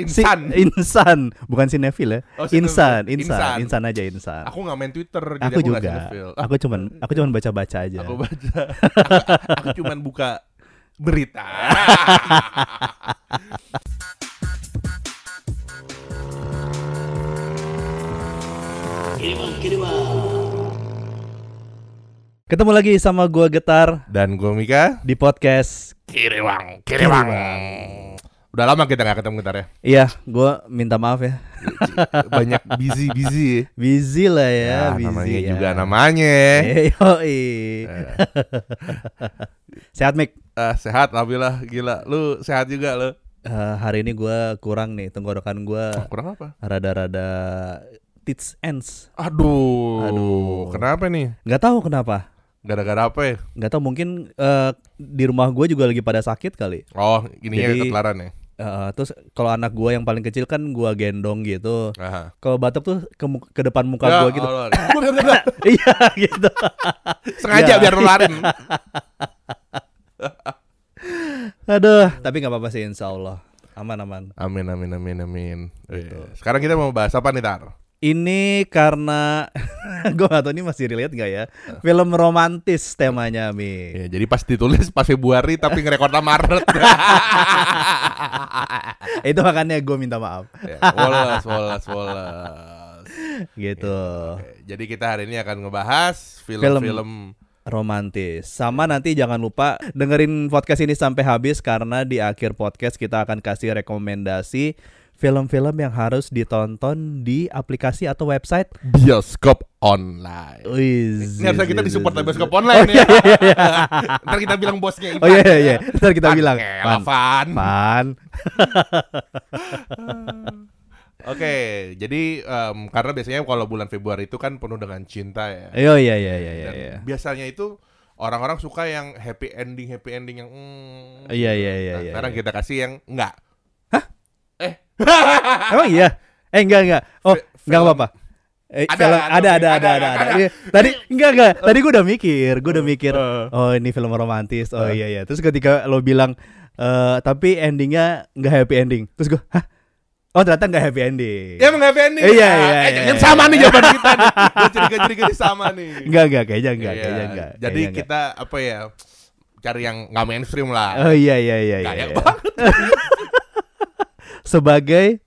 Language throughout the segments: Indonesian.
Insan. Si, insan, bukan sinetfil ya. Oh, insan, insan, Insan. insan, aja insan. Aku nggak main Twitter, jadi Aku aku, nggak juga. sinetfil. Aku cuman aku cuman baca-baca aja. Aku baca. aku, aku cuman buka berita. Ketemu lagi sama gua Getar Dan gue Mika. di podcast. Kiriwang, kiriwang. Udah lama kita nggak ketemu gitar ya. Iya, gua minta maaf ya. Banyak busy busy. Busy lah ya, Ya, busy namanya ya. juga namanya. Eh, yoi. Sehat Mik. Ah, sehat, alhamdulillah. Gila, lu sehat juga lu. Eh, hari ini gua kurang nih tenggorokan gua Kurang apa? rada-rada tits ends. Aduh. Aduh. Kenapa nih? Nggak tahu kenapa. Gara-gara apa ya? Nggak tahu mungkin eh, di rumah gue juga lagi pada sakit kali. Oh, ininya Jadi- ketularan ya. Eh, terus kalau anak gua yang paling kecil kan gua gendong gitu. Kalau batuk tuh ke, ke depan muka Ya gua gitu. Iya gitu. Sengaja Ya. biar nularin. Aduh, tapi nggak apa-apa sih insya Allah. Aman aman. Amin amin amin amin. Iya. Sekarang kita mau bahas apa nih Tar? Ini karena gue gak tahu ini masih relate gak ya Film romantis temanya Mi Ya, jadi pas ditulis pas Februari tapi ngerekornya Maret. Itu makanya gue minta maaf ya, woles, woles, woles. Gitu Jadi kita hari ini akan ngebahas Film. film-film Romantis Sama nanti jangan lupa dengerin podcast ini sampai habis Karena di akhir podcast kita akan kasih rekomendasi Film-film yang harus ditonton di aplikasi atau website bioskop online. Wih, Ini harusnya kita disupport zi- bioskop online oh, ya. iya, iya, iya. Ntar kita bilang bosnya Ivan. Oh iya iya iya Ntar kita Pan, bilang ngelah, Pan Van. Pan Oke, jadi em, karena biasanya kalau bulan Februari itu kan penuh dengan cinta ya. Oh iya iya iya iya Dan iya. biasanya itu orang-orang suka yang happy ending, happy ending yang mm, Iya iya iya Nah, iya. sekarang iya. kita kasih yang enggak. Emang iya? Eh enggak enggak. Oh, Fi- enggak apa-apa. Eh, Ada, film- ada, ada, ada, ada, ada, ada, ada. ada. Iya. Tadi enggak enggak. Tadi gue udah mikir, gue udah mikir. Eh. Oh ini film romantis. Oh Eh. iya iya. Terus ketika lo bilang, eh tapi endingnya nggak happy ending. Terus gue, hah? Oh ternyata nggak happy ending. Ya emang happy ending. Iya, ya? iya, Eh, iya, iya. sama nih jawaban kita. Gue curiga-curiga sama nih. Enggak enggak kayaknya enggak, Iya, kayaknya enggak. Jadi kayaknya enggak. kita apa ya? Cari yang nggak mainstream lah. Oh iya iya iya iya. Kayak iya. banget. Sebagai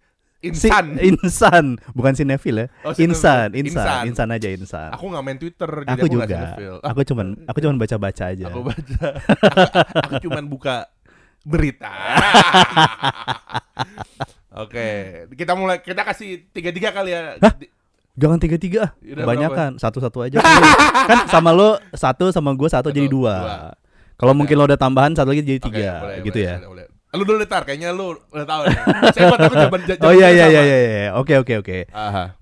si- Insan. insan, bukan sinetfil ya. Oh, insan, insan, Insan. insan, aja insan. Aku nggak main Twitter, jadi Aku aku juga. Aku cuman aku cuman baca-baca aja. Aku baca. aku, aku cuman buka berita. Oke, kita mulai. Kita kasih tiga-tiga kali ya. Di- Jangan tiga-tiga ah. Udah Kebanyakan Satu-satu aja Kan sama lo Satu sama gue Satu jadi Satu, dua, dua. Kalau mungkin lo ada tambahan Satu lagi jadi tiga boleh, Gitu boleh, ya boleh, boleh. Lu dulu Tar, kayaknya lu udah tahu nih. Saya buat aku jawaban jawaban Oh iya iya iya iya iya. Oke oke oke.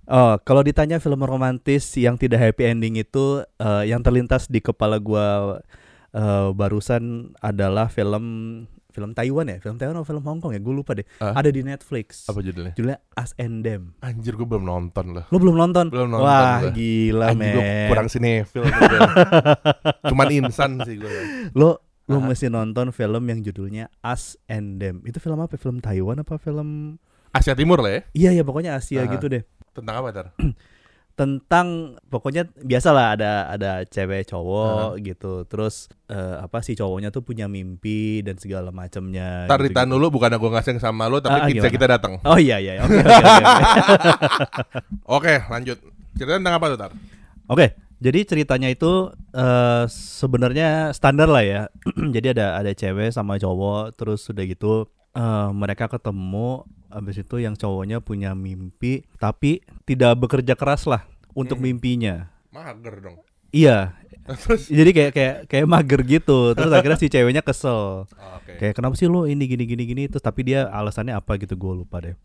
Oh kalau ditanya film romantis Yang tidak happy ending itu eh, Yang terlintas di kepala gue eh, Barusan adalah film Film Taiwan ya Film Taiwan atau film Hong Kong ya Gue lupa deh Ah. Ada di Netflix Apa judulnya? Judulnya Us and Them Anjir gue belum nonton loh. Lo belum nonton? Belum nonton Wah gua. gila Anjir gue men kurang gue. Cuman insan sih gue. Lo lo Ah. mesti nonton film yang judulnya Us and Them. Itu film apa? Film Taiwan apa film Asia Timur lah ya. Iya ya pokoknya Asia Ah. gitu deh. Tentang apa Tar? Tentang pokoknya biasalah ada ada cewek cowok gitu. Terus eh, apa sih cowoknya tuh punya mimpi dan segala macamnya. Tar gitu, dulu bukan gue ngasih sama lu tapi Ah, pizza gimana? kita datang. Oh iya iya. Oke oke. Oke, lanjut. Cerita tentang apa tuh Tar? Oke, jadi ceritanya itu eh sebenarnya standar lah ya. jadi ada ada cewek sama cowok, terus udah gitu eh mereka ketemu. Habis itu yang cowoknya punya mimpi, tapi tidak bekerja keras lah untuk Hmm. mimpinya. Mager dong. Iya, Terus jadi kayak kayak kayak mager gitu. Terus akhirnya si ceweknya kesel. oke. Kayak kenapa sih lo ini gini gini gini? Terus tapi dia alasannya apa gitu gue lupa deh.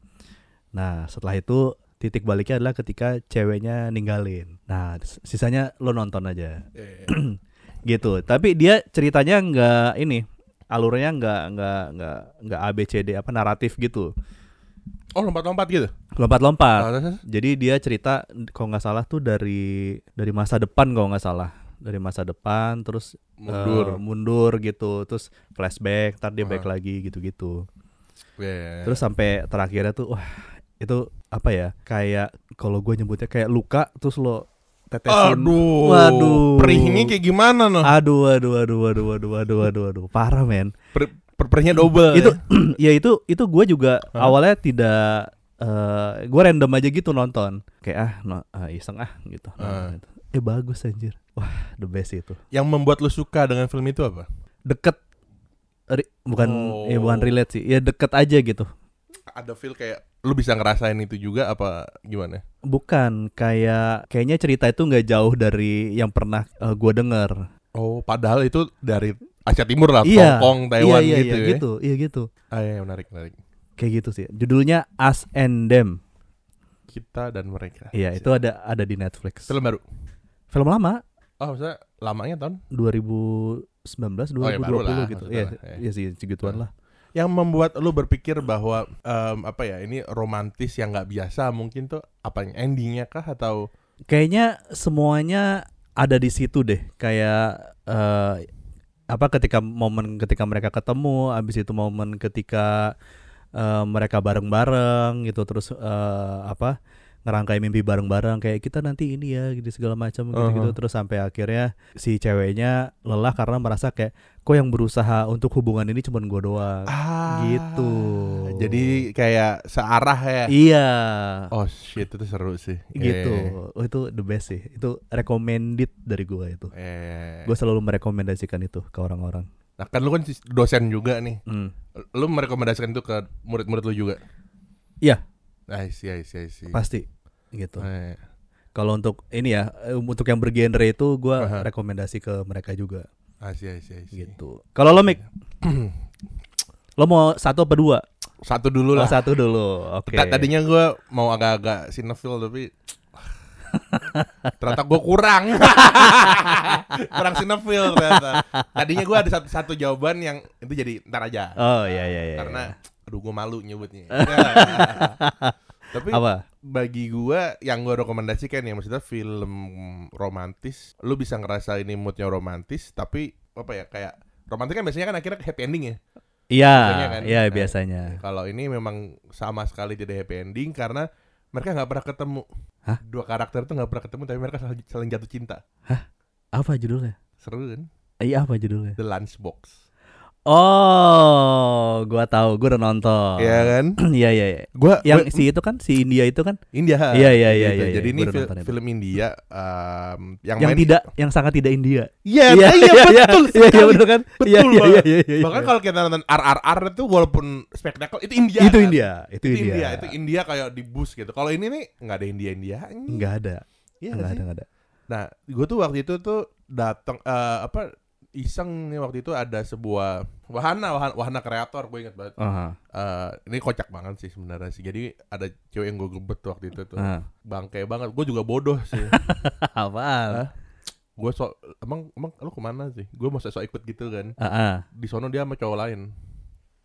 Nah setelah itu titik baliknya adalah ketika ceweknya ninggalin. Nah sisanya lo nonton aja Eh, gitu. Tapi dia ceritanya nggak ini alurnya nggak nggak nggak nggak A B C D apa naratif gitu. Oh, lompat-lompat gitu. Lompat-lompat. Ah? Jadi dia cerita kalau nggak salah tuh dari dari masa depan kalau nggak salah dari masa depan terus Mundur. eh, mundur gitu terus flashback, ntar dia back Ah. lagi gitu-gitu. Yeah. Terus sampai terakhirnya tuh wah itu apa ya? Kayak kalau gue nyebutnya kayak luka terus lo tetesin. Aduh. Waduh. Perihnya kayak gimana noh? Aduh, aduh, aduh, aduh, aduh, aduh, aduh, aduh, parah men. Per, per- perihnya double. itu ya? ya itu itu gue juga Hah? awalnya tidak eh gue random aja gitu nonton kayak ah no, ah, iseng ah gitu. Gitu. eh bagus anjir wah the best itu yang membuat lu suka dengan film itu apa? deket ri- bukan Oh. ya bukan relate sih ya deket aja gitu Ada feel kayak lu bisa ngerasain itu juga apa gimana? bukan kayak kayaknya cerita itu nggak jauh dari yang pernah gue denger Oh, padahal itu dari Asia Timur lah, Iya. Hong Kong, Taiwan iya, iya, gitu iya, ya. gitu iya gitu Ah, iya, menarik, menarik. kayak gitu sih judulnya Us and Them Kita dan mereka. iya itu ada ada di Netflix film baru. film lama Oh, maksudnya lamanya tahun 2019 2020 Oh, ya, lah, gitu. Iya, ya. iya sih segituan lah. Yang membuat lu berpikir bahwa em, apa ya ini romantis yang nggak biasa mungkin tuh apanya endingnya kah atau Kayaknya semuanya ada di situ deh. Kayak eh apa ketika momen ketika mereka ketemu, habis itu momen ketika eh, mereka bareng-bareng gitu terus eh, apa ngerangkai mimpi bareng-bareng kayak kita nanti ini ya gitu segala macam gitu-gitu Uh-huh. terus sampai akhirnya si ceweknya lelah karena merasa kayak kok yang berusaha untuk hubungan ini cuman gue doang. ah Gitu. jadi kayak searah ya Iya. oh shit itu seru sih gitu. Eh, Oh, itu the best sih. Itu recommended dari gua itu. eh. Gue selalu merekomendasikan itu ke orang-orang. nah kan lu kan dosen juga nih Hmm. lu merekomendasikan itu ke murid-murid lu juga Iya, I see, I see, I see. pasti gitu. Eh, Kalau untuk ini ya, eh, untuk yang bergenre itu gua Aha. rekomendasi ke mereka juga see, I see. gitu. Kalau lo Mik, lo mau satu apa dua? Satu dulu Oh, lah. satu dulu. Oke. Ta- Tadinya gua mau agak-agak sinetron tapi ternyata gue kurang kurang sinetron ternyata tadinya gue ada satu, satu jawaban yang itu jadi ntar aja Oh iya iya iya. karena aduh gue malu nyebutnya tapi apa? Bagi gua yang gua rekomendasikan ya maksudnya film romantis lu bisa ngerasa ini moodnya romantis tapi apa ya kayak romantis kan biasanya kan akhirnya happy ending ya Iya, kan. iya Nah, biasanya. kalau ini memang sama sekali tidak happy ending karena mereka nggak pernah ketemu Hah? dua karakter itu nggak pernah ketemu tapi mereka saling, jatuh cinta Apa judulnya? seru kan Iya apa judulnya? The Lunchbox Oh, gua tahu, gua udah nonton. Iya kan Iya iya iya. gua Yang gua- si itu kan si India itu kan India Iya, iya, iya, iya, iya. jadi ini Gua udah fil- film India em, yang, yang main tidak yang sangat tidak India. Iya, Iya, iya, betul Iya iya sekali. betul kan? Betul Iya iya iya iya. iya. Bahkan kalau kita nonton RRR itu walaupun spektakel itu India. itu kan? India, itu Itu India. India. Itu India kayak di bus gitu. Kalau ini nih nggak ada India India. Enggak ada. Iya Enggak nggak ada, sih? enggak ada. Nah, gue tuh waktu itu tuh datang eh, apa iseng nih waktu itu ada sebuah wahana wahana, wahana kreator gue inget banget. Aha. Eh, ini kocak banget sih sebenarnya sih. Jadi ada cewek yang gue gebet waktu itu tuh. Ah. Bangke banget. Gue juga bodoh sih. Apaan? gue so emang emang lu ke mana sih? Gue mau sok ikut gitu kan. Ah, ah. Di sono dia sama cowok lain.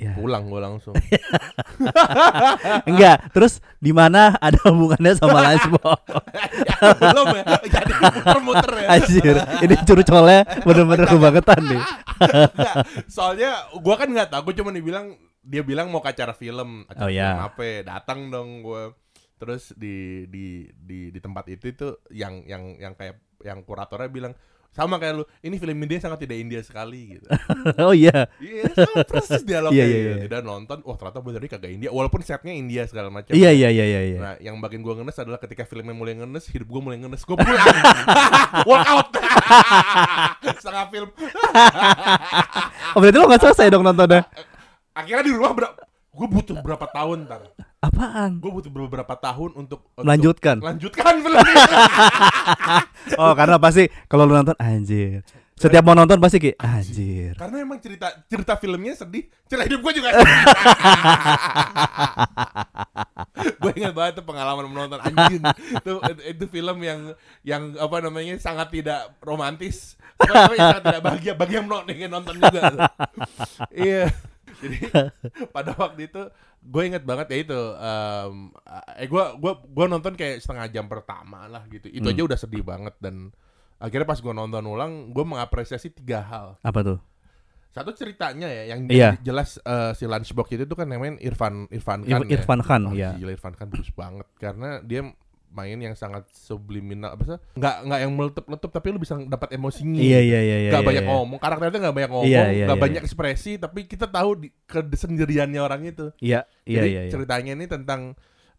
Ya. Pulang gue langsung. Enggak, terus di mana ada hubungannya sama Lunchbox? belum ya jadi muter-muter ya Anjir, ini curcolnya bener-bener kebangetan nih. Nggak, soalnya gua kan nggak tahu gua cuma dibilang dia bilang mau ke acara film acara Oh, iya. film apa datang dong gua terus di di di di tempat itu itu yang yang yang kayak yang kuratornya bilang sama kayak lu ini film India sangat tidak India sekali gitu Oh iya. iya sama persis dialognya Iya, iya, gitu. iya. tidak nonton wah ternyata bener ini kagak India walaupun setnya India segala macam Iya iya iya iya iya. Nah, yang bikin gua ngenes adalah ketika filmnya mulai ngenes, hidup gua mulai ngenes, gua pulang. Walk out. Setengah film. Oh berarti lo gak selesai dong nontonnya? Akhirnya di rumah berapa Gue butuh berapa tahun ntar Apaan? Gue butuh beberapa tahun untuk, untuk Melanjutkan. Lanjutkan Oh karena pasti kalau lu nonton anjir. Setiap mau nonton pasti kayak anjir. Karena emang cerita cerita filmnya sedih Cerita hidup gue juga Gue ingat banget tuh pengalaman menonton anjing itu, itu, film yang Yang apa namanya Sangat tidak romantis Apa namanya Sangat tidak bahagia Bagi yang nonton, yang nonton juga Iya Jadi pada waktu itu gue inget banget ya itu em, eh gue gua gua nonton kayak setengah jam pertama lah gitu itu Hmm. aja udah sedih banget dan akhirnya pas gue nonton ulang gue mengapresiasi tiga hal Apa tuh? Satu ceritanya ya yang Iya. jelas eh, si Lunchbox itu tuh kan namanya Irfan Irfan Ir- Khan ya. Irfan Khan Oh, ya. Gila Irfan Khan bagus banget karena dia main yang sangat subliminal apa sih? Nggak nggak yang meletup-letup tapi lu bisa dapat emosinya. Iya iya iya iya. Gak iya, banyak iya. ngomong, karakternya nggak banyak ngomong, Iya, iya, nggak iya, banyak ekspresi, tapi kita tahu di, kesendiriannya orang itu. Iya iya Jadi iya. iya. ceritanya ini tentang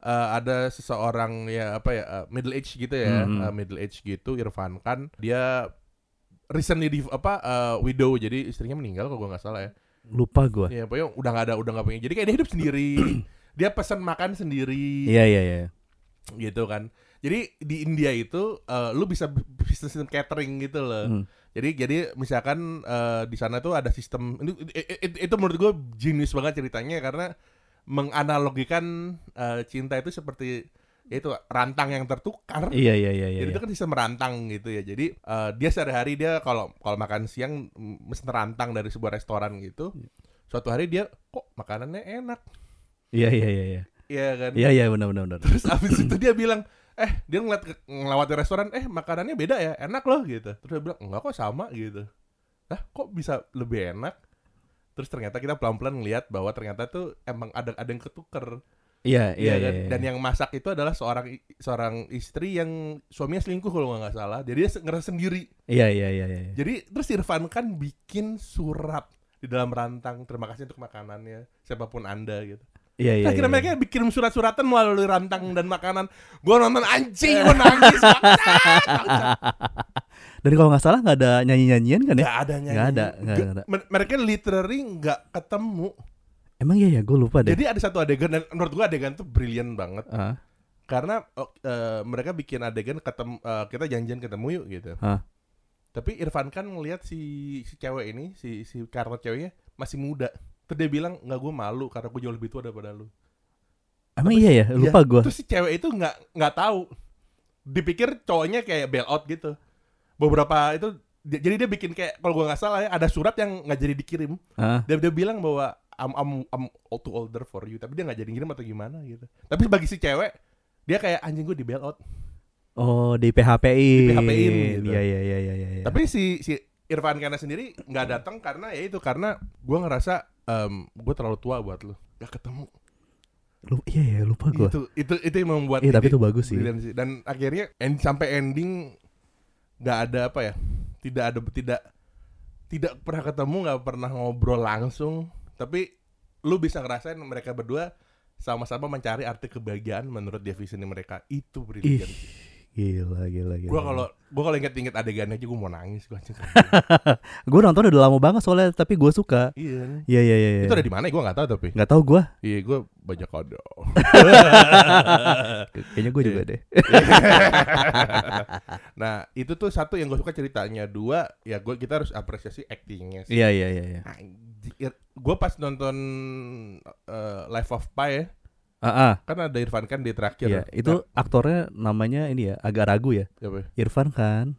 eh, ada seseorang ya apa ya eh, middle age gitu ya, Mhm. eh, middle age gitu Irfan Khan dia recently di apa eh, widow jadi istrinya meninggal kalau gua nggak salah ya. Lupa gua. Ya pokoknya udah nggak ada udah nggak punya. Jadi kayak dia hidup sendiri. dia pesan makan sendiri Iya iya iya. Gitu kan. Jadi di India itu eh, lu bisa bisnis catering gitu loh. Hmm. Jadi jadi misalkan eh, di sana tuh ada sistem itu, i- i- itu menurut gue genius banget ceritanya karena menganalogikan eh, cinta itu seperti yaitu rantang yang tertukar. Iya iya iya iya. Jadi itu kan sistem rantang gitu ya. Jadi eh, dia sehari-hari dia kalau kalau makan siang mm, mesen rantang dari sebuah restoran gitu. Suatu hari dia kok makanannya enak. Iya iya iya iya. Iya kan? Iya iya benar benar benar. Terus abis itu dia bilang, eh dia ngeliat ngelawati restoran, eh makanannya beda ya, enak loh gitu. Terus dia bilang, enggak kok sama gitu. Lah kok bisa lebih enak? Terus ternyata kita pelan-pelan ngeliat bahwa ternyata tuh emang ada ada yang ketuker. Iya iya Iya iya. kan? iya. Dan yang masak itu adalah seorang seorang istri yang suaminya selingkuh kalau nggak salah. Jadi dia ngerasa sendiri. Iya iya iya iya. Jadi terus Irfan kan bikin surat di dalam rantang terima kasih untuk makanannya siapa pun anda gitu. Iya iya. Akhirnya iya. mereka bikin surat-suratan melalui rantang dan makanan. Gue nonton anjing, gue nangis. Dan kalau nggak salah nggak ada nyanyi-nyanyian kan ya? Nggak ada nyanyi. Nggak ada, Nggak- ada. mer- Mereka literally nggak ketemu. Emang iya ya, gue lupa deh. Jadi ada satu adegan dan menurut gue adegan tuh brilian banget. Ah, Karena eh, mereka bikin adegan ketemu eh, kita janjian ketemu yuk gitu. Hah? Tapi Irfan kan ngelihat si si cewek ini, si si karakter ceweknya masih muda. Terus dia bilang nggak gue malu karena gue jauh lebih tua daripada lu. emang iya ya, lupa Iya, gue. Terus si cewek itu nggak nggak tahu. Dipikir cowoknya kayak bail out gitu. Beberapa itu di- jadi dia bikin kayak kalau gua nggak salah ya ada surat yang nggak jadi dikirim. Ah, Dia dia bilang bahwa I'm I'm I'm too older for you, tapi dia nggak jadi ngirim atau gimana gitu. Tapi bagi si cewek dia kayak anjing gue di bail out. oh di PHP-in. Di PHP-in gitu. Iya iya iya iya. iya. Tapi si si Irfan Kana sendiri nggak datang karena ya itu karena gua ngerasa em gue terlalu tua buat lu. Gak ketemu. Lu, iya ya, lupa gue. Itu itu itu yang membuat Iya tapi itu bagus sih. Dan akhirnya end, sampai ending nggak ada apa ya? Tidak ada tidak tidak pernah ketemu, nggak pernah ngobrol langsung. Tapi lu bisa ngerasain mereka berdua sama-sama mencari arti kebahagiaan menurut definisi mereka. Itu brilliant. gila gila gila. Gua kalau gua kalau inget-inget adegannya aja gua mau nangis gua anjing. gue nonton udah lama banget soalnya, tapi gue suka. iya. Iya iya iya. iya. Itu ada di mana? Gua nggak tahu tapi. Nggak tahu gue. Iya, gua banyak kode. Kayaknya gue juga Iya. deh. nah, itu tuh satu yang gue suka ceritanya. Dua, ya gua kita harus apresiasi actingnya sih. Iya iya iya. iya. gue pas nonton eh, Life of Pi ya, Ah, ah. kan ada Irfan kan di terakhir. Iya, itu aktornya namanya ini ya, agak ragu ya. Siapa? Irfan kan.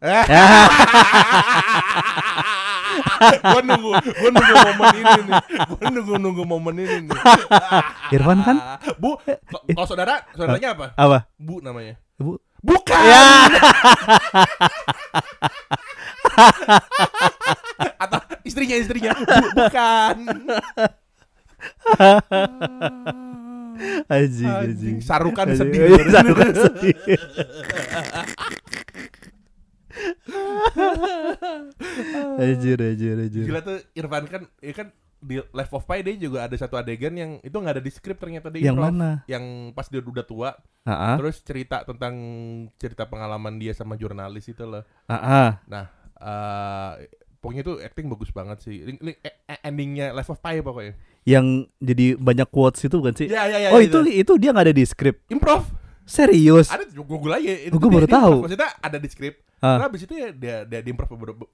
gue nunggu, gue nunggu momen ini nih. Gue nunggu nunggu momen ini nih. Irfan kan? Bu, kalau saudara, saudaranya apa? Apa? Bu namanya. Bu. Bukan. Ya. Atau istrinya istrinya. Bu, bukan. Anjing, Anjing, anjing. sarukan Anjing. sedih. Iya, Sarukan sedih. anjir, anjir, anjir. Gila tuh Irfan kan, ya kan di Life of Pi dia juga ada satu adegan yang itu nggak ada di skrip ternyata di Yang improv. mana? Yang pas dia udah tua, ah. terus cerita tentang cerita pengalaman dia sama jurnalis itu loh. Ah. Nah, eh pokoknya tuh acting bagus banget sih. Ini, ini e- e- endingnya Life of Pi pokoknya. Yang jadi banyak quotes itu bukan sih? Ya ya ya. oh, itu itu dia nggak ada di skrip. improv. Serius? Ada Google aja. Oh, gua baru dia- tahu. Maksudnya ada di skrip. Ah. Karena abis itu ya dia dia di improv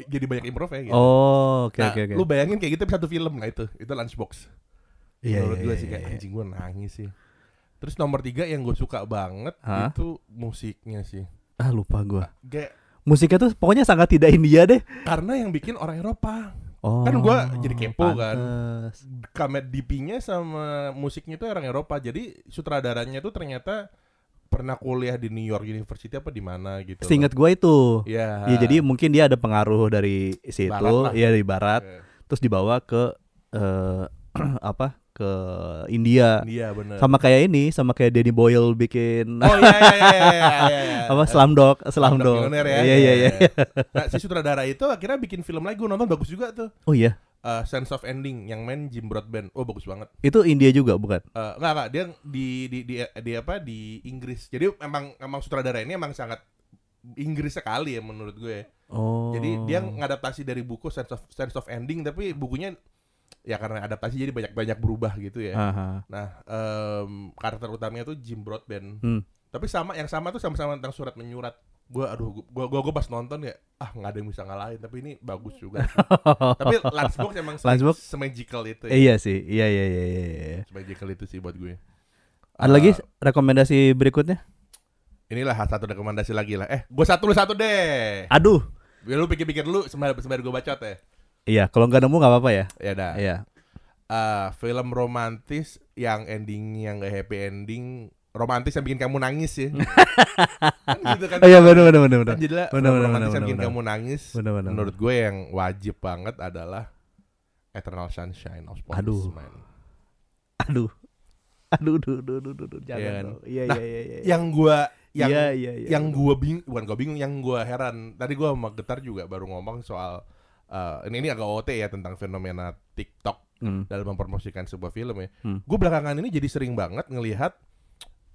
jadi banyak improv ya gitu. Oh, oke Nah, oke oke. Lu bayangin kayak gitu satu film nah itu. Itu Lunchbox. Iya, Menurut iya, gue iya, sih kayak iya. anjing gue nangis sih. Terus nomor tiga yang gue suka banget Hah? itu musiknya sih. Ah, lupa gua. Kayak Musiknya tuh pokoknya sangat tidak India deh. karena yang bikin orang Eropa. Oh. Kan gua jadi kepo kan. Kamet DP-nya sama musiknya itu orang Eropa. Jadi sutradaranya tuh ternyata pernah kuliah di New York University apa di mana gitu. Seingat gua itu. Iya. Ya jadi mungkin dia ada pengaruh dari situ, ya dari barat. Oke. terus dibawa ke eh apa ke India Iya bener. sama kayak ini sama kayak Danny Boyle bikin Oh iya iya iya iya. iya, iya. apa Slumdog Slumdog Slumdog Millionaire ya. iya iya iya Nah, si sutradara itu akhirnya bikin film lagi gue nonton bagus juga tuh. oh iya Eh, Sense of Ending yang main Jim Broadbent. Oh bagus banget. itu India juga bukan Eh enggak enggak dia di di di, di apa di Inggris. Jadi emang emang sutradara ini emang sangat Inggris sekali ya menurut gue. oh Jadi dia ngadaptasi dari buku Sense of Sense of Ending tapi bukunya ya karena adaptasi jadi banyak-banyak berubah gitu ya. Aha. Nah, em, karakter utamanya tuh Jim Broadbent. Hmm. Tapi sama yang sama tuh sama-sama tentang surat menyurat. Gua aduh gua gua, gua pas nonton ya ah nggak ada yang bisa ngalahin tapi ini bagus juga. tapi Lunchbox emang Lunchbox? semagical itu ya. iya sih iya iya iya iya, iya. Semagical itu sih buat gue. ada lagi Eh, rekomendasi berikutnya inilah satu rekomendasi lagi lah. Eh, gua satu lu satu deh. aduh Biar lu pikir-pikir dulu sembari sembari gua bacot ya. Iya kalau nggak nemu nggak apa-apa ya. Ya dah. iya. Eh, film romantis yang endingnya nggak happy ending romantis yang bikin kamu nangis ya. Kan gitu kan. Oh iya benar benar benar benar kan jadilah Bener, bener, romantis bener, yang bikin bener. kamu nangis. Bener, bener, menurut gue yang wajib banget adalah Eternal Sunshine of the Aduh. Spotless Mind. Aduh. Aduh aduh aduh aduh, aduh, aduh. jangan Iya kan? iya Nah, iya iya iya. yang gue yang iya iya iya yang gue bingung bukan gue bingung yang gue heran. Tadi gue sama Getar juga baru ngomong soal eh, ini ini agak OT ya tentang fenomena TikTok Hmm. dalam mempromosikan sebuah film ya. Hmm. Gue belakangan ini jadi sering banget ngelihat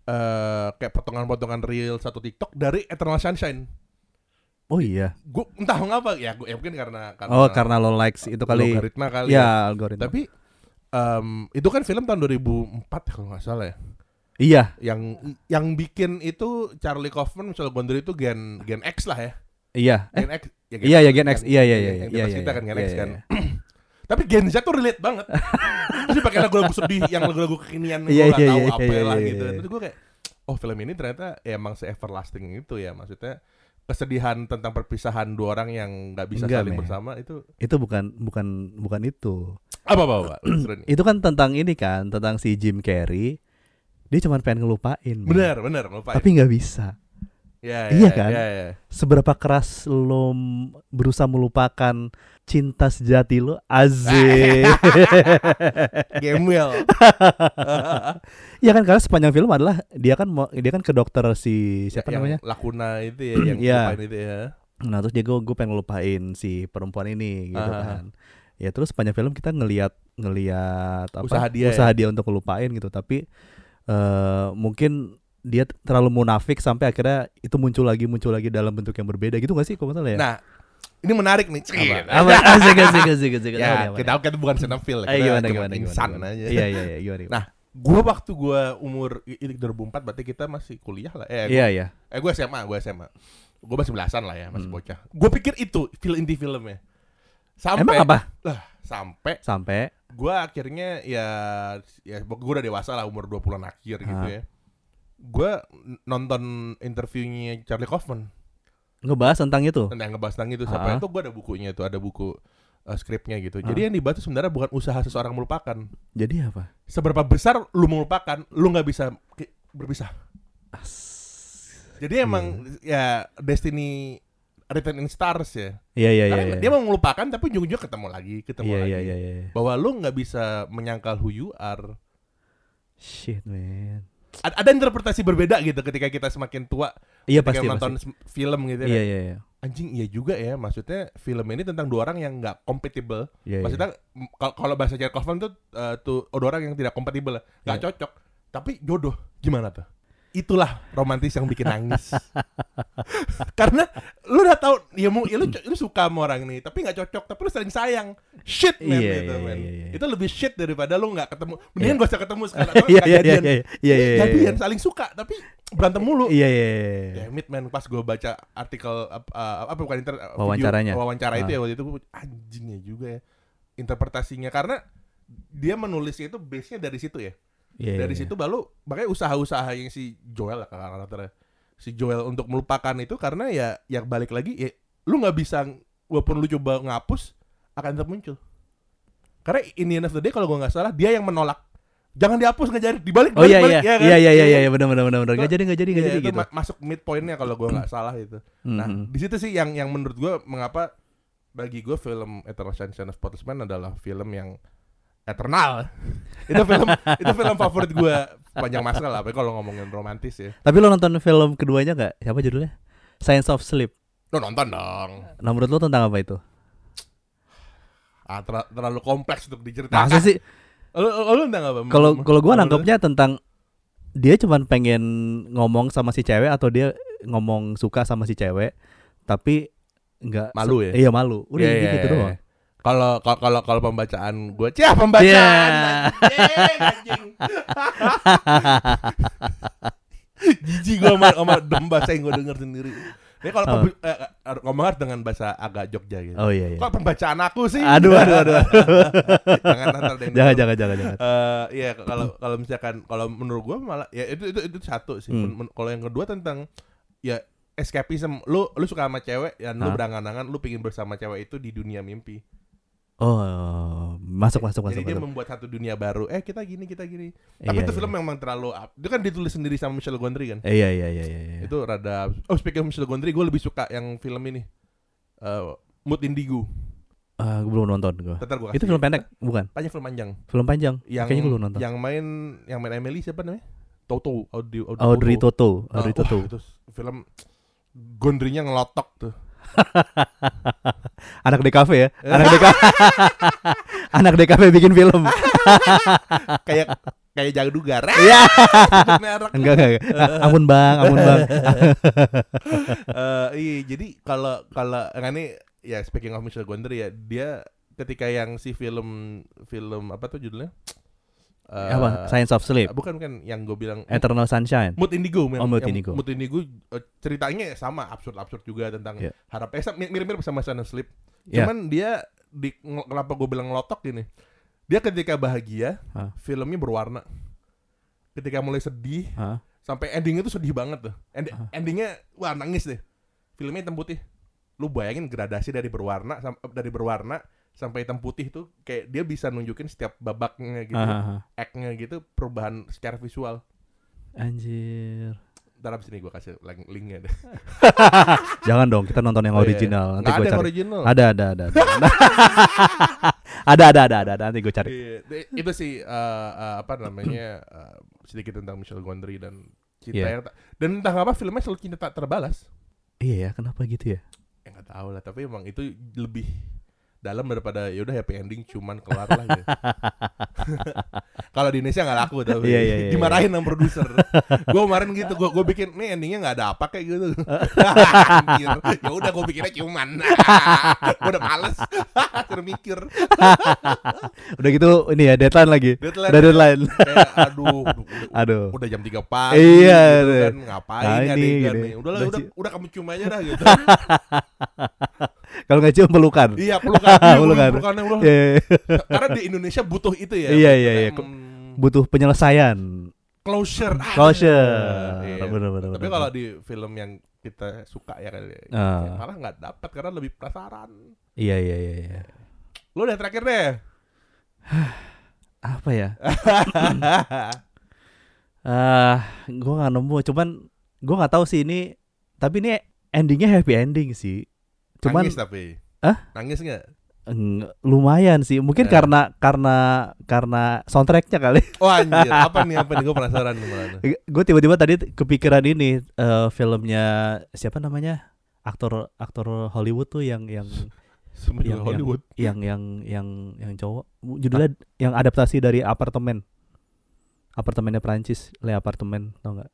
eh kayak potongan-potongan reel satu TikTok dari Eternal Sunshine. oh iya Gue entah mengapa ya, gue ya mungkin karena karena oh karena lo likes itu kali logaritma kali ya algoritma Tapi em, itu kan film tahun 2004 ya, kalau nggak salah ya. iya Yang yang bikin itu Charlie Kaufman, Michelle Gondry itu gen gen X lah ya. iya eh, Gen X. Ya, iya ya Gen X yang- iya iya yang- iya yang iya iya kita kan Gen iya, X iya, kan. iya. Tapi Gen Z tuh relate banget. Terus pakai lagu-lagu sedih, yang lagu-lagu kekinian gue Iya, gak iya, tahu iya, apa iya, lah iya, gitu. iya. Terus gue kayak, oh film ini ternyata ya emang se-everlasting itu ya. Maksudnya kesedihan tentang perpisahan dua orang yang nggak bisa Enggak, saling men. bersama itu itu bukan bukan bukan itu apa apa apa itu kan tentang ini kan tentang si Jim Carrey dia cuma pengen ngelupain bener bener lupa tapi nggak bisa ya, iya kan? ya, ya. seberapa keras lo berusaha melupakan cinta sejati lo? Azim. Gemwell ya kan karena sepanjang film adalah dia kan dia kan ke dokter si siapa yang namanya? Lakuna itu ya yang Iya. lupain itu ya. Nah terus dia gue gue pengen ngelupain si perempuan ini gitu Aha. kan. Ya terus sepanjang film kita ngelihat ngelihat apa? Usaha dia usaha dia untuk ngelupain gitu. Tapi eh mungkin dia terlalu munafik sampai akhirnya itu muncul lagi muncul lagi dalam bentuk yang berbeda gitu gak sih kalau nggak salah ya nah ini menarik nih apa asik asik asik asik ya Apa, kita apa? kita bukan cinefil Eh, kita gimana, cuma gimana, gimana, insan gimana? aja Iya iya iya gimana, gimana? Nah, gua waktu gua umur i- ini 2004 berarti kita masih kuliah lah. Eh, gua, iya iya. eh gua SMA, gua SMA. Gua masih belasan lah ya, masih Hmm. bocah. Gua pikir itu feel inti filmnya. Sampai Emang apa? Lah, sampai Sampai gua akhirnya ya ya gua udah dewasa lah umur 20-an akhir gitu ya. Gua n- nonton interviewnya Charlie Kaufman ngebahas tentang itu. tentang ngebahas tentang itu sampai Ah. itu gua ada bukunya itu, ada buku uh, skripnya gitu. Ah. Jadi yang dibahas sebenarnya bukan usaha seseorang melupakan. Jadi apa? Seberapa besar lu melupakan, lu nggak bisa berpisah. Jadi emang ya Destiny Written in Stars ya. Iya iya iya. Iya. dia mau melupakan tapi ujung-ujungnya ketemu lagi, ketemu Iya lagi. iya iya iya. Bahwa lu nggak bisa menyangkal who you are. Shit man. Ada interpretasi berbeda gitu ketika kita semakin tua Iya ketika pasti nonton pasti. film gitu Iya ya. iya iya. Anjing iya juga ya, maksudnya film ini tentang dua orang yang nggak compatible. Iya, iya. Maksudnya kal- kalau bahasa Jared Kaufman tuh eh, tuh dua orang yang tidak kompatibel, nggak Iya. cocok. Tapi jodoh gimana tuh? Itulah romantis yang bikin nangis. Karena lu udah tahu ya mau ya lu, lu suka sama orang nih, tapi nggak cocok, tapi lu saling sayang. Shit man Iya, gitu, iya, man. iya, iya. Itu lebih shit daripada lu nggak ketemu. Mendingan Iya. gak usah ketemu sekarang. atau Iya iya iya jadian. iya iya iya. iya. Jadian saling suka tapi berantem mulu. Iya iya iya. Man, pas gue baca artikel uh, apa bukan inter video Wawancaranya. wawancara itu Ah. ya waktu itu gua, anjingnya juga ya interpretasinya karena dia menulisnya itu base-nya dari situ ya. Iya, dari iya. situ baru makanya usaha-usaha yang si Joel lah karakternya. Si Joel untuk melupakan itu karena ya yang balik lagi ya lu nggak bisa walaupun lu coba ngapus akan tetap muncul. Karena in the end of the day kalau gua nggak salah dia yang menolak. Jangan dihapus nggak jadi dibalik Oh iya iya ya kan? iya iya iya iya benar benar benar Itu- jadi enggak jadi enggak Iya, jadi itu gitu. ma- masuk mid pointnya kalau gua nggak salah itu. Nah, Mhm. di situ sih yang yang menurut gua mengapa bagi gue film Eternal Sunshine of Spotless Mind adalah film yang eternal. itu film itu film favorit gue panjang masa lah, apalagi kalau ngomongin romantis ya. Tapi lo nonton film keduanya nggak? Siapa judulnya? Science of Sleep. Lo nonton dong. Nah, menurut lo tentang apa itu? Ah, ter- terlalu kompleks untuk diceritakan. Masa sih? Lo, lo, lo tentang apa? Kalau kalau gue nangkepnya tentang dia cuman pengen ngomong sama si cewek atau dia ngomong suka sama si cewek, tapi nggak Malu ya? Iya malu. Udah gitu, iya, gitu iya. doang. Kalau kalau kalau kalau pembacaan gue, cah pembacaan. Iya. anjing, anjing. Jijik gue sama, sama dem bahasa yang gue denger sendiri. Ini kalau Oh. eh, eh, ngomong harus dengan bahasa agak Jogja gitu. Oh iya iya. Kok pembacaan aku sih? Aduh aduh aduh. aduh. jangan nanti jangan denger. jangan jangan jangan. Eh, iya kalau kalau misalkan kalau menurut gua malah ya itu itu itu satu sih. Hmm. Kalau yang kedua tentang ya escapism. Lu lu suka sama cewek dan lu berangan-angan lu pingin bersama cewek itu di dunia mimpi. Oh masuk masuk masuk Jadi dia masuk. membuat satu dunia baru. Eh kita gini kita gini. Tapi Iya, itu iya. film memang terlalu up. Itu kan ditulis sendiri sama Michelle Gondry kan. Eh, Iya iya iya iya. iya. Itu rada Oh speaking of Michelle Gondry, gue lebih suka yang film ini. Eh Mood Indigo. Ah, gue belum nonton gue. Ntar gua Itu film pendek bukan? Tanya film panjang. Film panjang. Yang Kayaknya gue belum nonton. yang main yang main Emily siapa namanya? Toto, Audrey, Audrey Toto, Ah, Audrey wah, Toto. itu film Gondrinya ngelotok tuh. Anak DKV ya. Anak DKV. Anak DKV bikin film. kayak kayak. Iya. Sebut merek. Enggak enggak. enggak. Ah, ampun Bang, ampun Bang. Eh, iya, jadi kalau kalau yang ini ya speaking of Michelle Gondry ya, dia ketika yang si film film apa tuh judulnya? Eh, apa? Science of Sleep. Bukan bukan yang gue bilang Eternal Sunshine. Mood Indigo, Oh, Mood Indigo. Mood Indigo eh, ceritanya sama absurd-absurd juga tentang Iya. harap eh mirip-mirip sama Sun and Sleep. Iya. Cuman dia di kenapa gue bilang ngelotok gini? Dia ketika bahagia, Hah? filmnya berwarna. Ketika mulai sedih, Hah? sampai endingnya tuh sedih banget tuh. End- Hah? endingnya wah nangis deh. Filmnya hitam putih. Lu bayangin gradasi dari berwarna dari berwarna sampai hitam putih tuh kayak dia bisa nunjukin setiap babaknya gitu, ah, ah. act-nya gitu perubahan secara visual. Anjir. Ntar abis ini gue kasih link- linknya deh. Jangan dong, kita nonton yang Oh, iya. original. Nanti gue cari. original. Ada, ada, ada. Ada, ada, ada, ada, ada, ada. Nanti gue cari. Iya, itu sih eh, eh, apa namanya eh, sedikit tentang Michelle Gondry dan cinta Iya. yang dan entah apa filmnya selalu cinta tak terbalas. Iya ya, kenapa gitu ya? Ya nggak tahu lah, tapi emang itu lebih dalam daripada ya udah happy ending cuman kelar lah gitu. Kalau di Indonesia nggak laku tapi Iya, iya, iya, dimarahin sama produser. gue kemarin gitu, gue gue bikin nih endingnya nggak ada apa kayak gitu. Ya udah gue bikinnya cuman. gue udah males. Suruh mikir. Udah gitu ini ya deadline lagi. Deadline. Udah deadline. Kayak aduh, udah, Aduh. udah jam 3 pagi Iya, gitu iya. kan ngapain Nah, ini adegan nih. Udah Udah udah kamu cium aja dah gitu. Kalau nggak cium pelukan. iya, pelukan. Iya, Pelukan. pelukannya udah. Iya, iya. Karena di Indonesia butuh itu ya. Iya, iya, iya. Hmm, Butuh penyelesaian. closure. Closure. Iya. Bener, bener, Tapi kalau di film yang kita suka ya kali ya, Ah. malah nggak dapat karena lebih penasaran. Iya, iya, iya, iya. Lu udah terakhir deh. Apa ya? Ah, gua nggak nemu. Cuman gua nggak tahu sih ini. Tapi ini endingnya happy ending sih. Cuman Nangis tapi. Hah? Nangis nggak? lumayan sih. Mungkin Eh. karena karena karena soundtracknya kali. Oh anjir, apa nih apa nih gue penasaran gue tiba-tiba tadi kepikiran ini eh, filmnya siapa namanya aktor aktor Hollywood tuh yang yang Semua yang, Hollywood. yang yang yang yang cowok judulnya yang adaptasi dari apartemen apartemennya Prancis Le Apartemen tau nggak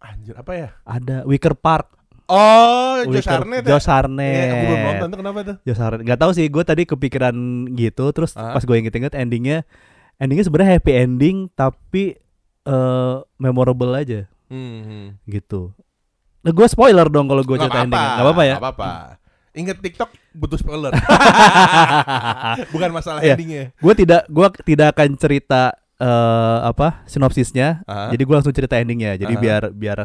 Anjir, apa ya? ada Wicker Park Oh, Josh ya? Josh Hartnett Iya, aku belum nonton tuh kenapa tuh? Josh nggak tahu sih gue tadi kepikiran gitu terus Ah. pas gue inget-inget endingnya endingnya sebenarnya happy ending tapi eh memorable aja Hmm. gitu nah gue spoiler dong kalau gue cerita ending nggak apa-apa ya nggak apa-apa. Ingat TikTok butuh spoiler. Bukan masalah Iya. endingnya. gue tidak gua tidak akan cerita eh apa sinopsisnya Ah. jadi gue langsung cerita endingnya jadi Aha. biar biar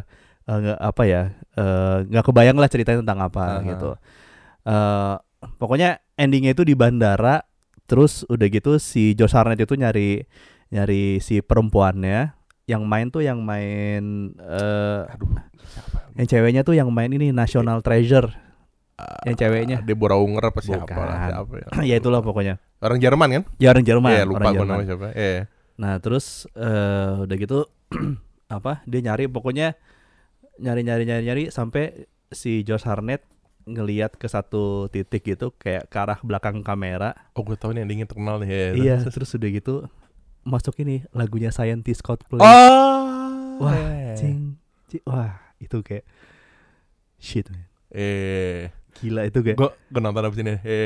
eh, nggak apa ya eh, nggak kebayang lah ceritanya tentang apa Aha. gitu Eh, pokoknya endingnya itu di bandara terus udah gitu si Josh Hartnett itu nyari nyari si perempuannya yang main tuh yang main eh Aduh, siapa? yang ceweknya tuh yang main ini National Treasure Yang ceweknya. Deborah Unger apa siapa Bukan. lah siapa ya. ya itulah pokoknya. Orang Jerman kan? Ya orang Jerman. Iya, lupa orang gue Jerman. namanya siapa. Iya. Nah terus eh udah gitu apa dia nyari pokoknya nyari nyari nyari nyari sampai si Josh Harnett ngelihat ke satu titik gitu kayak ke arah belakang kamera. Oh, gue tahu nih endingnya terkenal nih. Ya, Iya terus udah gitu masuk ini lagunya Scientist Coldplay. Oh. Wah, iya. cing, cing, wah itu kayak shit man. Eh, Gila itu kayak. gue gue nonton abis ini. Eh,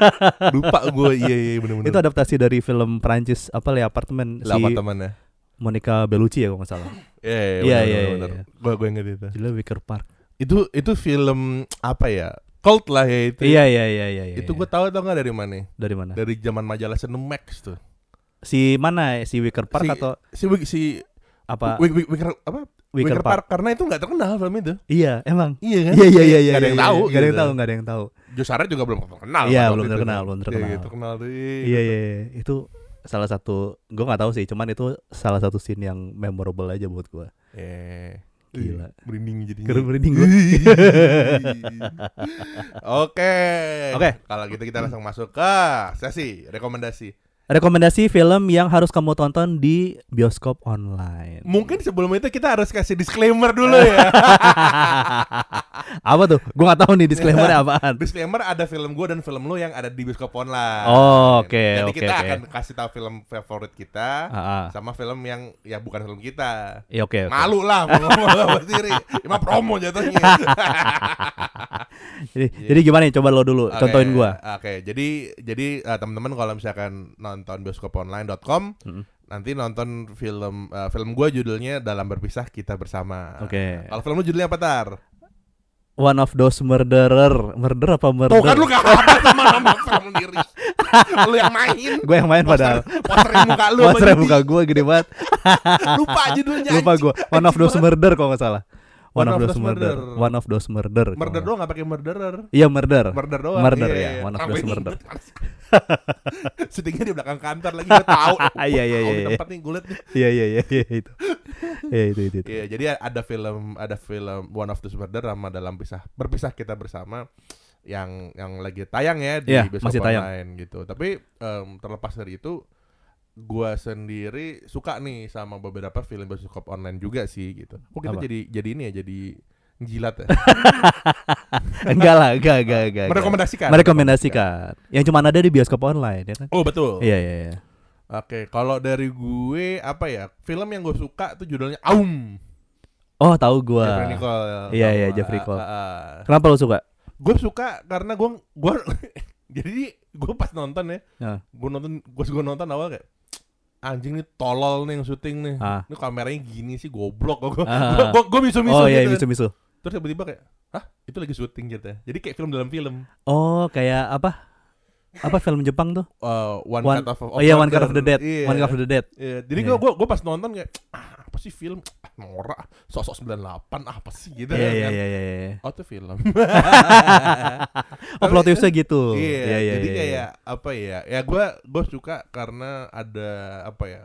lupa gue. Iya iya bener-bener. Itu adaptasi dari film Perancis apa ya apartemen si Lama temannya. Monica Bellucci ya kalau nggak salah. Iya Iya, iya. Gue gue inget itu. Judulnya Wicker Park. Itu itu film apa ya? Cult lah ya itu. Iya iya iya iya. iya, Itu iya. gue tahu tau nggak dari mana? dari mana? Dari zaman majalah Cinemax tuh. Si mana? Si Wicker Park Si- atau Si si apa? Wicker apa? Wicker, Park. karena itu nggak terkenal film itu. Iya, emang. Iya kan? Iya iya iya iya. Nggak ada yang tahu. Nggak ada yang gitu. tahu, nggak ada yang tahu. Harnett juga belum terkenal. Iya, belum terkenal, kan. belum terkenal. iya, terkenal tuh. Iya iya iya. Itu salah satu gua nggak tahu sih, cuman itu salah satu scene yang memorable aja buat gua. Eh, Gila. Merinding jadinya. Keren merinding gua. Oke. Oke. Kalau gitu kita langsung masuk ke sesi rekomendasi. Rekomendasi film yang harus kamu tonton di bioskop online. Mungkin sebelum itu kita harus kasih disclaimer dulu ya. Apa tuh? Gua nggak tahu nih disclaimernya apaan. disclaimer ada film gue dan film lu yang ada di bioskop online. Oh, oke, Jadi oke, kita oke. akan kasih tahu film favorit kita ah. sama film yang ya bukan film kita. Ya oke. oke. Malu lah ngomong sendiri. Emang promo jatuhnya. Jadi, jadi gimana nih? Coba lo dulu Oke, contohin gua. Oke, jadi jadi eh, teman-teman kalau misalkan nonton bioskoponline.com Mm-mm. nanti nonton film eh, film gua judulnya Dalam Berpisah Kita Bersama. Oke. Kalau film lu judulnya apa tar? One of those murderer. Murder apa murder? Tuh kan lu gak apa sama nama sendiri. lu yang main. Gue yang main padahal. Poster muka lu jadi? muka gue gede banget. Lupa judulnya. Lupa gue. One of those murder kalau nggak salah. One, of, those murder. murder. One of those murder. Murder nggak- doang gak pakai murderer. Iya murder. Murder doang. Murder iya, ya. iya. One of those murder. inget? Syutingnya di belakang kantor lagi gue tahu. Iya, iya, iya, di iya. tempat nih gue liat nih. Iya iya iya iya, itu. Iya itu itu. Iya, jadi ada film ada film One of the Murder sama dalam pisah berpisah kita bersama yang yang lagi tayang ya di bioskop masih tayang. online gitu. Tapi em, terlepas dari itu gua sendiri suka nih sama beberapa film bioskop online juga sih gitu. Kok kita Apa? jadi jadi ini ya jadi jilat ya. Enggak lah, enggak enggak enggak. Merekomendasikan. Merekomendasikan. Yang cuma ada di bioskop online ya kan? Oh betul. Iya iya iya. Oke, kalau dari gue apa ya? Film yang gue suka tuh judulnya Aum. Oh tahu gua. Jeffrey Nicole. Iya, iya, Jeffrey Nicole. ah, ah. Kenapa lo suka? gue suka karena gue gue jadi gue pas nonton ya Ya. gue nonton gue gue nonton awal kayak anjing nih tolol nih yang syuting nih Ah. ini kameranya gini sih goblok gue Ah. gue gue misu misu Oh iya gitu misu misu. terus tiba-tiba kayak hah itu lagi syuting gitu ya jadi kayak film dalam film Oh kayak apa? Apa film Jepang tuh? Uh, one, One- cut of, Oh iya One Cut of the Dead. Iya. One Cut of the Dead. Iya, jadi Iya. gue gue gue pas nonton kayak ah, apa sih film ah, norak sosok 98 ah, apa sih gitu iya kan. iya iya. iya. Oh itu film. Oh plot twistnya gitu. Iya, iya, jadi iya, kayak apa ya? Ya gue gue suka karena ada apa ya?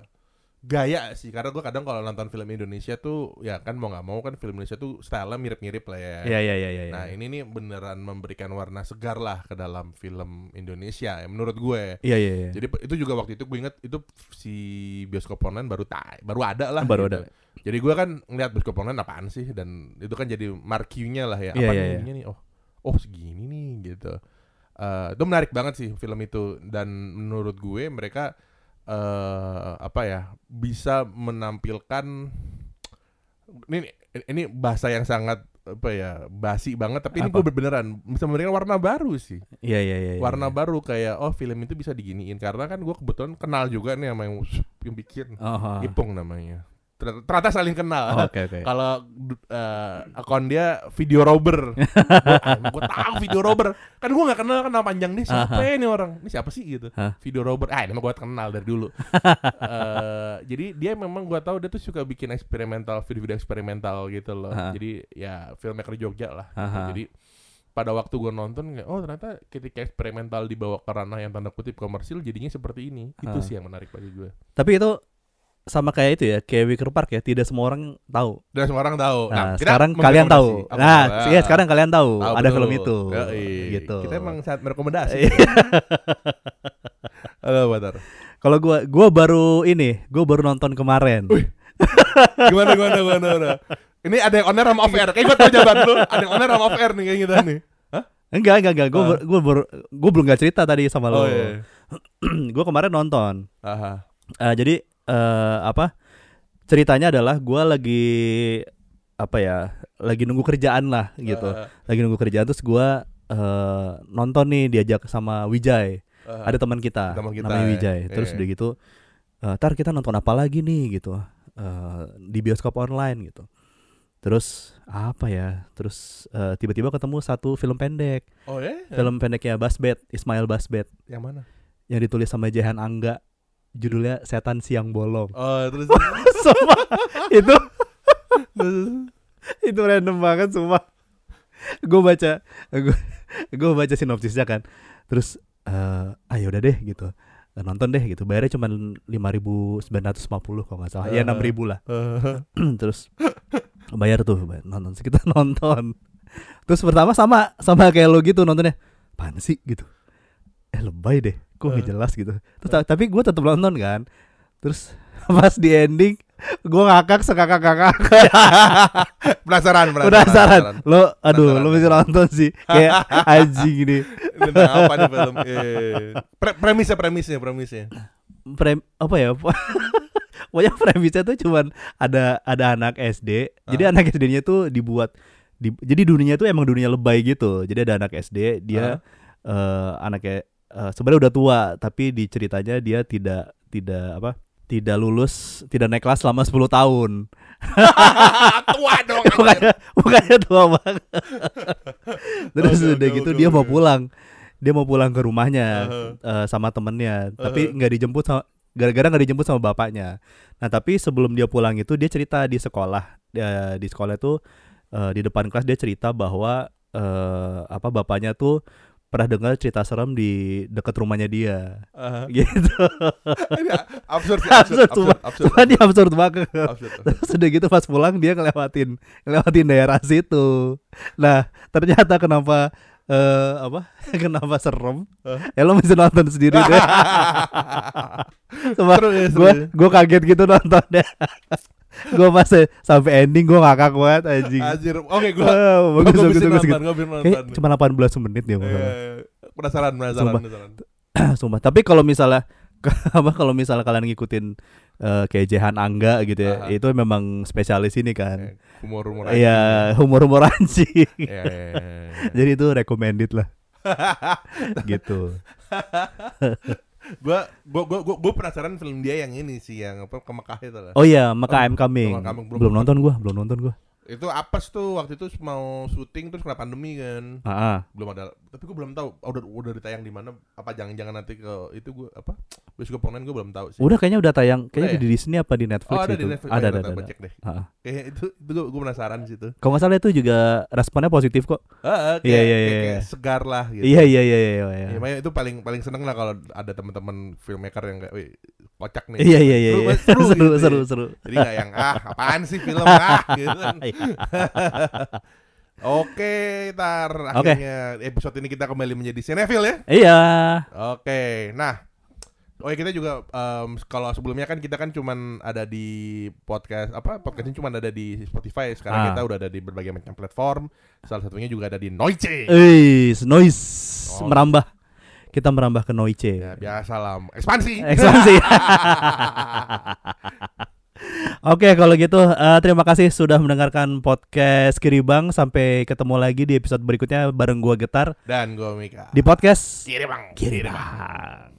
Gaya sih, karena gue kadang kalau nonton film Indonesia tuh, ya kan mau nggak mau kan film Indonesia tuh stylenya mirip-mirip lah ya. Iya iya iya iya. Nah ini nih beneran memberikan warna segar lah ke dalam film Indonesia ya menurut gue. Iya iya iya. Jadi itu juga waktu itu gue inget itu si bioskop online baru tay, baru ada lah. Baru gitu. ada. Jadi gue kan ngeliat bioskop online apaan sih dan itu kan jadi marquee-nya lah ya. Iya, Apa iya, nih iya. ininya nih? Oh, oh segini nih gitu. Eh, itu menarik banget sih film itu dan menurut gue mereka eh apa ya bisa menampilkan ini ini bahasa yang sangat apa ya basi banget tapi ini gue beneran bisa memberikan warna baru sih Iya iya iya. iya. warna baru kayak oh film itu bisa diginiin karena kan gue kebetulan kenal juga nih sama yang, yang bikin Oh, oh. Ipung namanya ternyata, saling kenal Oh, Oke oke. kalau eh, akun dia video robber gue tahu video robber kan gue nggak kenal kenal panjang nih siapa Aha. ini orang ini siapa sih gitu Hah? video robber ah ini gue kenal dari dulu Eh, jadi dia memang gue tahu dia tuh suka bikin eksperimental video-video eksperimental gitu loh Aha. jadi ya filmmaker Jogja lah gitu. Aha. jadi pada waktu gue nonton kayak oh ternyata ketika eksperimental dibawa ke ranah yang tanda kutip komersil jadinya seperti ini itu Ah. sih yang menarik bagi gue Tapi itu sama kayak itu ya, kayak Wicker Park ya, tidak semua orang tahu. Dan semua orang tahu. Nah, kita sekarang kalian tahu. Nah, Ah. iya sekarang kalian tahu, Tahu ada betul. film itu. Yoi. Gitu. Kita emang sangat merekomendasi. Iya. Halo, Batar. Kalau gua gua baru ini, gua baru nonton kemarin. Gimana gimana gimana? gimana? Ini ada yang on air sama off air. Kayak gue tau jawaban lu. Ada yang on air sama off air nih kayak gitu nih. Hah? Enggak, enggak, enggak. Gua Ah. baru gua belum gak cerita tadi sama lo. Oh iya. gua kemarin nonton. Aha. Eh, jadi eh, apa? Ceritanya adalah gua lagi apa ya? Lagi nunggu kerjaan lah gitu. Ah, Lagi nunggu kerjaan terus gua eh, nonton nih diajak sama Wijay. ah. Ada teman kita, Teman kita, namanya ya. Wijay. Terus Iya. udah gitu, eh, tar kita nonton apa lagi nih gitu Eh, di bioskop online gitu. Terus apa ya? Terus eh, tiba-tiba ketemu satu film pendek, Oh ya? film pendeknya Basbet, Ismail Basbet, Yang mana? yang ditulis sama Jehan Angga, judulnya Setan Siang Bolong. Oh terus. Sumpah, itu itu random banget sumpah. Gue baca, gue baca sinopsisnya kan. Terus eh ayo udah deh gitu. Nonton deh gitu. Bayarnya cuma 5.950 kalau nggak salah. Ya Eh. 6.000 lah. Eh, Terus bayar tuh bayar. nonton kita nonton. Terus pertama sama sama kayak lo gitu nontonnya. Apaan sih gitu. Eh lebay deh. Kok nggak Eh. jelas gitu. Terus ta- tapi gue tetap nonton kan. Terus pas di ending gue ngakak sekakak-kakak penasaran, penasaran. penasaran lo aduh Penasaran. lo mesti nonton sih kayak anjing Ini tentang apa nih film? Eh, pre- premisnya, premisnya, premisnya. Prem apa ya pokoknya premisnya tuh cuman ada ada anak SD jadi Ah. anak SD-nya tuh dibuat di, jadi dunianya tuh emang dunia lebay gitu jadi ada anak SD dia eh anaknya eh, sebenarnya udah tua tapi di ceritanya dia tidak tidak apa tidak lulus tidak naik kelas selama 10 tahun Tua dong. bukannya bukannya tua banget terus Oke, udah oke, gitu oke, dia mau oke. pulang dia mau pulang ke rumahnya Uh-huh. eh, sama temennya tapi Uh-huh. nggak dijemput sama gara-gara nggak dijemput sama bapaknya nah tapi sebelum dia pulang itu dia cerita di sekolah Dia- di sekolah itu eh, di depan kelas dia cerita bahwa eh, apa bapaknya tuh pernah dengar cerita serem di dekat rumahnya dia Aha. gitu absurd, sih, absurd absurd, cuma absurd, absurd, cuma absurd banget absurd. Terus udah gitu pas pulang dia ngelewatin ngelewatin daerah situ. Nah, ternyata kenapa eh apa? kenapa serem? Hah? Ya lo mesti nonton sendiri deh. Cuma Seru ya, gue ya. gue kaget gitu nontonnya. Gue pas sampai ending gue ngakak banget anjing. Anjir. Oke, gua Wow, gua bagus bagus bagus. Kayak cuma 18 menit ya masalah. Eh, penasaran, penasaran, Sumpah. penasaran. Sumpah. Tapi kalau misalnya apa kalau misalnya kalian ngikutin eh, kayak Jehan Angga gitu ya, Aha. itu memang spesialis ini kan. Eh, Humor-humor Iya, humor-humor anjing. Iya, iya, iya, iya. Jadi itu recommended lah. gitu. Gua gua gua gua, gua penasaran film dia yang ini sih yang apa ke Mekah itu lah. Oh iya, maka Oh, I'm coming. Maka I'm Coming, belum Belum nonton gua, belum nonton gua. Itu apes tuh waktu itu mau syuting terus kena pandemi kan. Ah. Belum ada. Tapi gua belum tahu udah udah ditayang di mana apa jangan-jangan nanti ke itu gua apa? Bioskop online gua belum tahu sih. Udah kayaknya udah tayang, kayaknya Udah di Disney apa di Netflix Oh, ada itu. di Netflix. Ada, ada, ada. gua cek deh. Ah. Kayak itu itu gua, gua penasaran sih itu. Kalau nggak salah itu juga responnya positif kok. Heeh, Iya, iya, iya, iya. segar lah gitu. Iya, iya, iya, iya, iya. Ya, makanya itu paling paling seneng lah kalau ada teman-teman filmmaker yang kayak, kocak nih. Iya, iya, iya. Seru, iya. seru, Seru, gitu seru, ya. seru. Jadi nggak yang ah apaan sih film ah gitu. Iya. Oke, tar akhirnya episode ini kita kembali menjadi Cinefil ya. Iya. Oke, nah Oh ya kita juga em, kalau sebelumnya kan kita kan cuman ada di podcast apa podcastnya cuman ada di Spotify sekarang Ah. kita udah ada di berbagai macam platform salah satunya juga ada di Noice Eh, noise Oh. merambah. Kita merambah ke Noice. ya biasa lah ekspansi Ekspansi. Oke, kalau gitu eh, terima kasih sudah mendengarkan podcast Kiribang. Sampai ketemu lagi di episode berikutnya bareng gua Getar dan gue Mika di podcast Kiri bang Kiribang.